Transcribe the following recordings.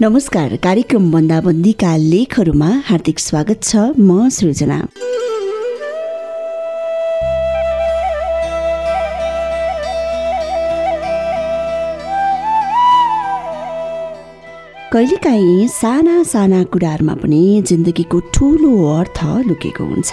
नमस्कार कार्यक्रम बन्दाबन्दीका लेखहरूमा हार्दिक स्वागत छ म सृजना। कहिलेकाहीँ साना साना कुराहरूमा पनि जिन्दगीको ठुलो अर्थ लुकेको हुन्छ।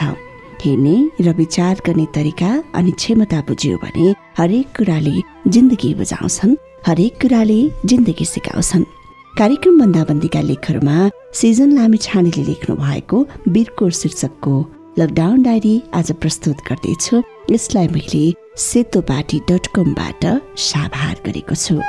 हेर्ने र विचार गर्ने तरिका अनि क्षमता बुझ्यो भने हरेक कुराले जिन्दगी बुझाउँछन् हरेक कुराले जिन्दगी सिकाउँछन्। कार्यक्रम बन्दाबन्दीका लेखहरूमा सिजन लामी छानेले लेख्नु भएको वीरको शीर्षकको लकडाउन डायरी आज प्रस्तुत गर्दैछु। यसलाई मैले सेतो पार्टी डट कमबाट साभार गरेको छु।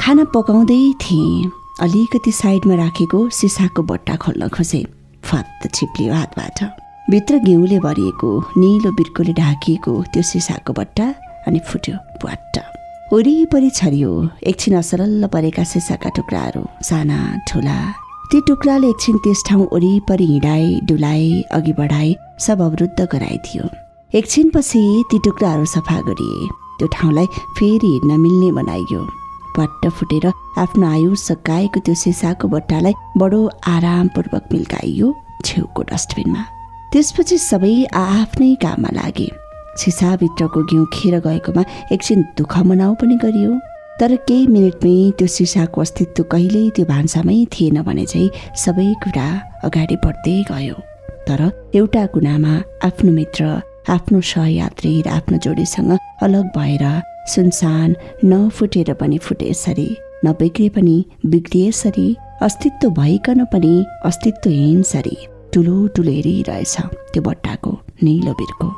खाना पकाउँदै थिएँ। अलिकति साइडमा राखेको सिसाको बट्टा खोल्न खोजे। फत्त छिप्लियो हातबाट। भित्र घिउले भरिएको निलो बिर्कोले ढाकिएको त्यो सिसाको बट्टा अनि फुट्यो प्वाट्ट। वरिपरि छरियो एकछिन असरल्ल परेका सिसाका टुक्राहरू साना ठुला। ती टुक्राले एकछिन त्यस ठाउँ वरिपरि हिँडाए डुलाए अघि बढाए सब अवरुद्ध गराइदियो। एकछिनपछि ती टुक्राहरू सफा गरिए। त्यो ठाउँलाई फेरि हिँड्न मिल्ने बनाइयो। पट्ट फुटेर आफ्नो आयु सकाएको त्यो सिसाको बट्टालाई बडो आरामपूर्वक मिल्काइयो छेउको डस्टबिनमा। त्यसपछि सबै आफ्नै काममा लागे। सिसाभित्रको घिउ खेर गएकोमा एकछिन दुःख मनाउ पनि गरियो। तर केही मिनटमै त्यो सिसाको अस्तित्व कहिल्यै त्यो भान्सामै थिएन भने चाहिँ सबै कुरा अगाडि बढ्दै गयो। तर एउटा कुनामा आफ्नो मित्र आफ्नो सहयात्री र आफ्नो जोडीसँग अलग भएर सुनसान नफुटेर पनि फुटे यसरी। नबिग्रे पनि बिग्रिए यसरी। अस्तित्व भइकन पनि अस्तित्वहीन सरी ठुलो ठुलो हेरिरहेछ त्यो बट्टाको निलो बिर्को।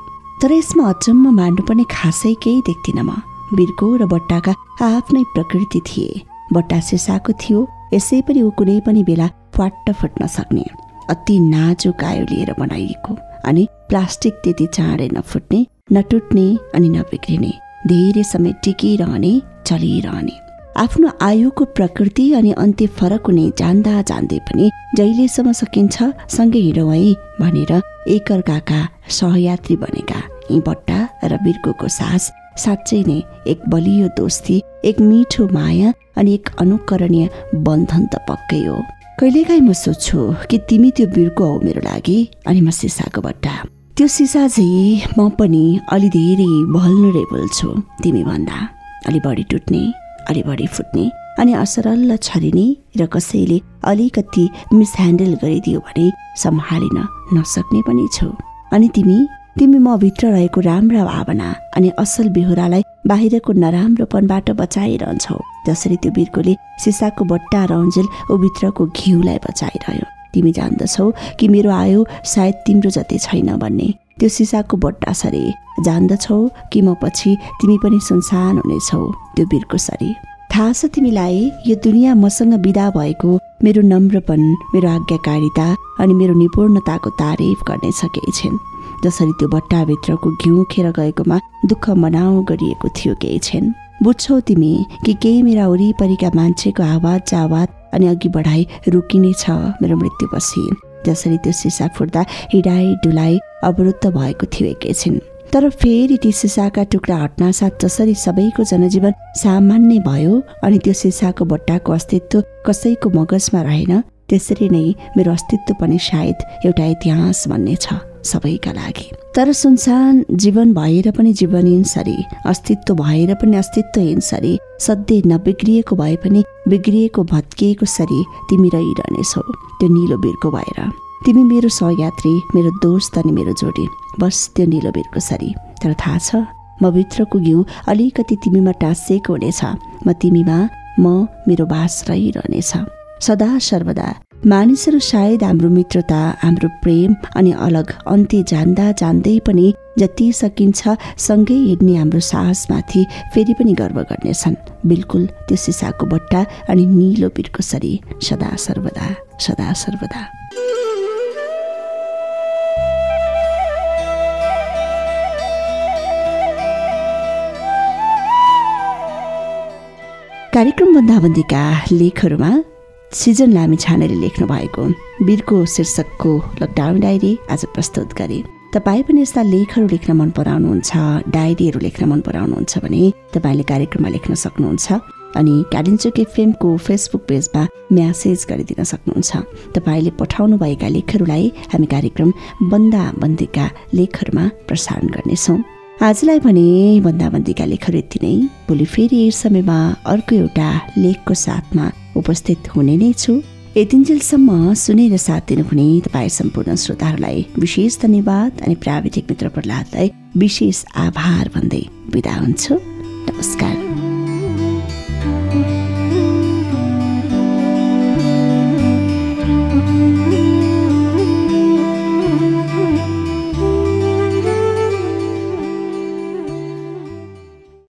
तर यसमा अचम्म मान्नु पनि खासै केही देख्दिनँ म। बिर्को र बट्टाका आफ्नै प्रकृति थिए। बट्टा सिसाको थियो। यसै पनि ऊ कुनै पनि बेला फाट्ट फुट्न सक्ने। अति नाजुक आयो लिएर बनाइएको। अनि प्लास्टिक त्यति चाँडै नफुट्ने नटुट्ने अनि नबिग्रिने। धेरै समय टिकिरहने चलिरहने। आफ्नो आयुको प्रकृति अनि अन्त्य फरक हुने जान्दा जान्दै पनि जहिलेसम्म सकिन्छ सँगै हिँडौँ है भनेर एकअर्काका सहयात्री बनेका यी बट्टा र बिर्कोको सास साँच्चै नै एक बलियो दोस्ती एक मिठो माया अनि एक अनुकरणीय बन्धन त पक्कै हो। कहिलेकाहीँ म सोध्छु कि तिमी त्यो बिर्को हौ मेरो लागि अनि म सिसाको बट्टा। त्यो सिसा चाहिँ म पनि अलि धेरै भल्नरेबल छु तिमी भन्दा अलि बढी टुट्ने अलि बढी फुट्ने अनि असरल्ल छरिने र कसैले अलिकति मिसह्यान्डल गरिदियो भने सम्हालिन नसक्ने पनि छु। अनि तिमी तिमी म भित्र रहेको राम्रा भावना अनि असल बेहोरालाई बाहिरको नराम्रोपनबाट बचाइरहन्छौ जसरी त्यो बिर्कोले सिसाको बट्टा रन्जेल ऊ भित्रको घिउलाई बचाइरह्यो। तिमी जान्दछौ कि मेरो आयु सायद तिम्रो जति छैन भन्ने। त्यो सिसाको बट्टा सरे जान्दछौ कि म पछि तिमी पनि सुनसान हुनेछौ? त्यो बिर्को सरी थाहा छ तिमीलाई यो दुनियाँ मसँग विदा भएको मेरो नम्रपन मेरो आज्ञाकारिता अनि मेरो निपुणताको तारिफ गर्ने केही छिन् जसरी त्यो बट्टाभित्रको घिउ खेर गएकोमा दुःख मनाउ गरिएको थियो केही छिन्। बुझ्छौ तिमी कि केही मेरा वरिपरिका मान्छेको आवाज आवाज अनि अघि बढाई रोकिनेछ मेरो मृत्युपछि। जसरी त्यो सिसा फुट्दा हिडाई डुलाइ अवरुद्ध भएको थियो एकैछिन तर फेरि ती सिसाका टुक्रा हट्नासाथ जसरी सबैको जनजीवन सामान्य भयो अनि त्यो सिसाको बट्टाको अस्तित्व कसैको मगजमा रहेन त्यसरी नै मेरो अस्तित्व पनि सायद एउटा इतिहास भन्ने छ। सबैका लागि। तर सुनसान जीवन भएर पनि जीवनहीन सरी अस्तित्व भएर पनि अस्तित्वहीन सरी सधैँ नबिग्रिएको भए पनि बिग्रिएको भत्किएको सरी तिमी रहिरहनेछौ त्यो निलो बिर्को भएर। तिमी मेरो सहयात्री मेरो दोस्त अनि मेरो जोडी बस त्यो निलो बिर्को सरी। तर थाहा छ म भित्रको घिउ अलिकति तिमीमा टाँसिएको हुनेछ म तिमीमा म मेरो बास रहिरहनेछ। सदा सर्वदा मानिसहरू सायद हाम्रो मित्रता हाम्रो प्रेम अनि अलग अन्त्य जान्दा जान्दै पनि जति सकिन्छ सँगै हिँड्ने हाम्रो साहसमाथि फेरि पनि गर्व गर्नेछन्। बिल्कुल त्यो सिसाको बट्टा अनि निलो बिर्को सरी सदा सर्वदा सदा सर्वदा। कार्यक्रम बन्दाबन्दीका लेखहरूमा सिजन लामी छानेर लेख्नु भएको वीरको शीर्षकको लकडाउन डायरी आज प्रस्तुत गरे। तपाईँ पनि यस्ता लेखहरू लेख्न मन पराउनुहुन्छ डायरीहरू लेख्न मन पराउनुहुन्छ भने तपाईँले कार्यक्रममा लेख्न सक्नुहुन्छ अनि कालिन्चोक एफएमको फेसबुक पेजमा म्यासेज गरिदिन सक्नुहुन्छ। तपाईँले पठाउनुभएका लेखहरूलाई हामी कार्यक्रम बन्दा बन्दीका लेखहरूमा प्रसारण गर्नेछौँ। आजलाई भने बन्दाबन्दीका लेखहरू यति नै। भोलि फेरि समयमा अर्को एउटा लेखको साथमा उपस्थित हुने नै छु। यतिन्जेलसम्म सुनेर साथ दिनुहुने तपाईँ सम्पूर्ण श्रोताहरूलाई विशेष धन्यवाद अनि प्राविधिक मित्र प्रहलादलाई विशेष आभार भन्दै बिदा हुन्छु। नमस्कार।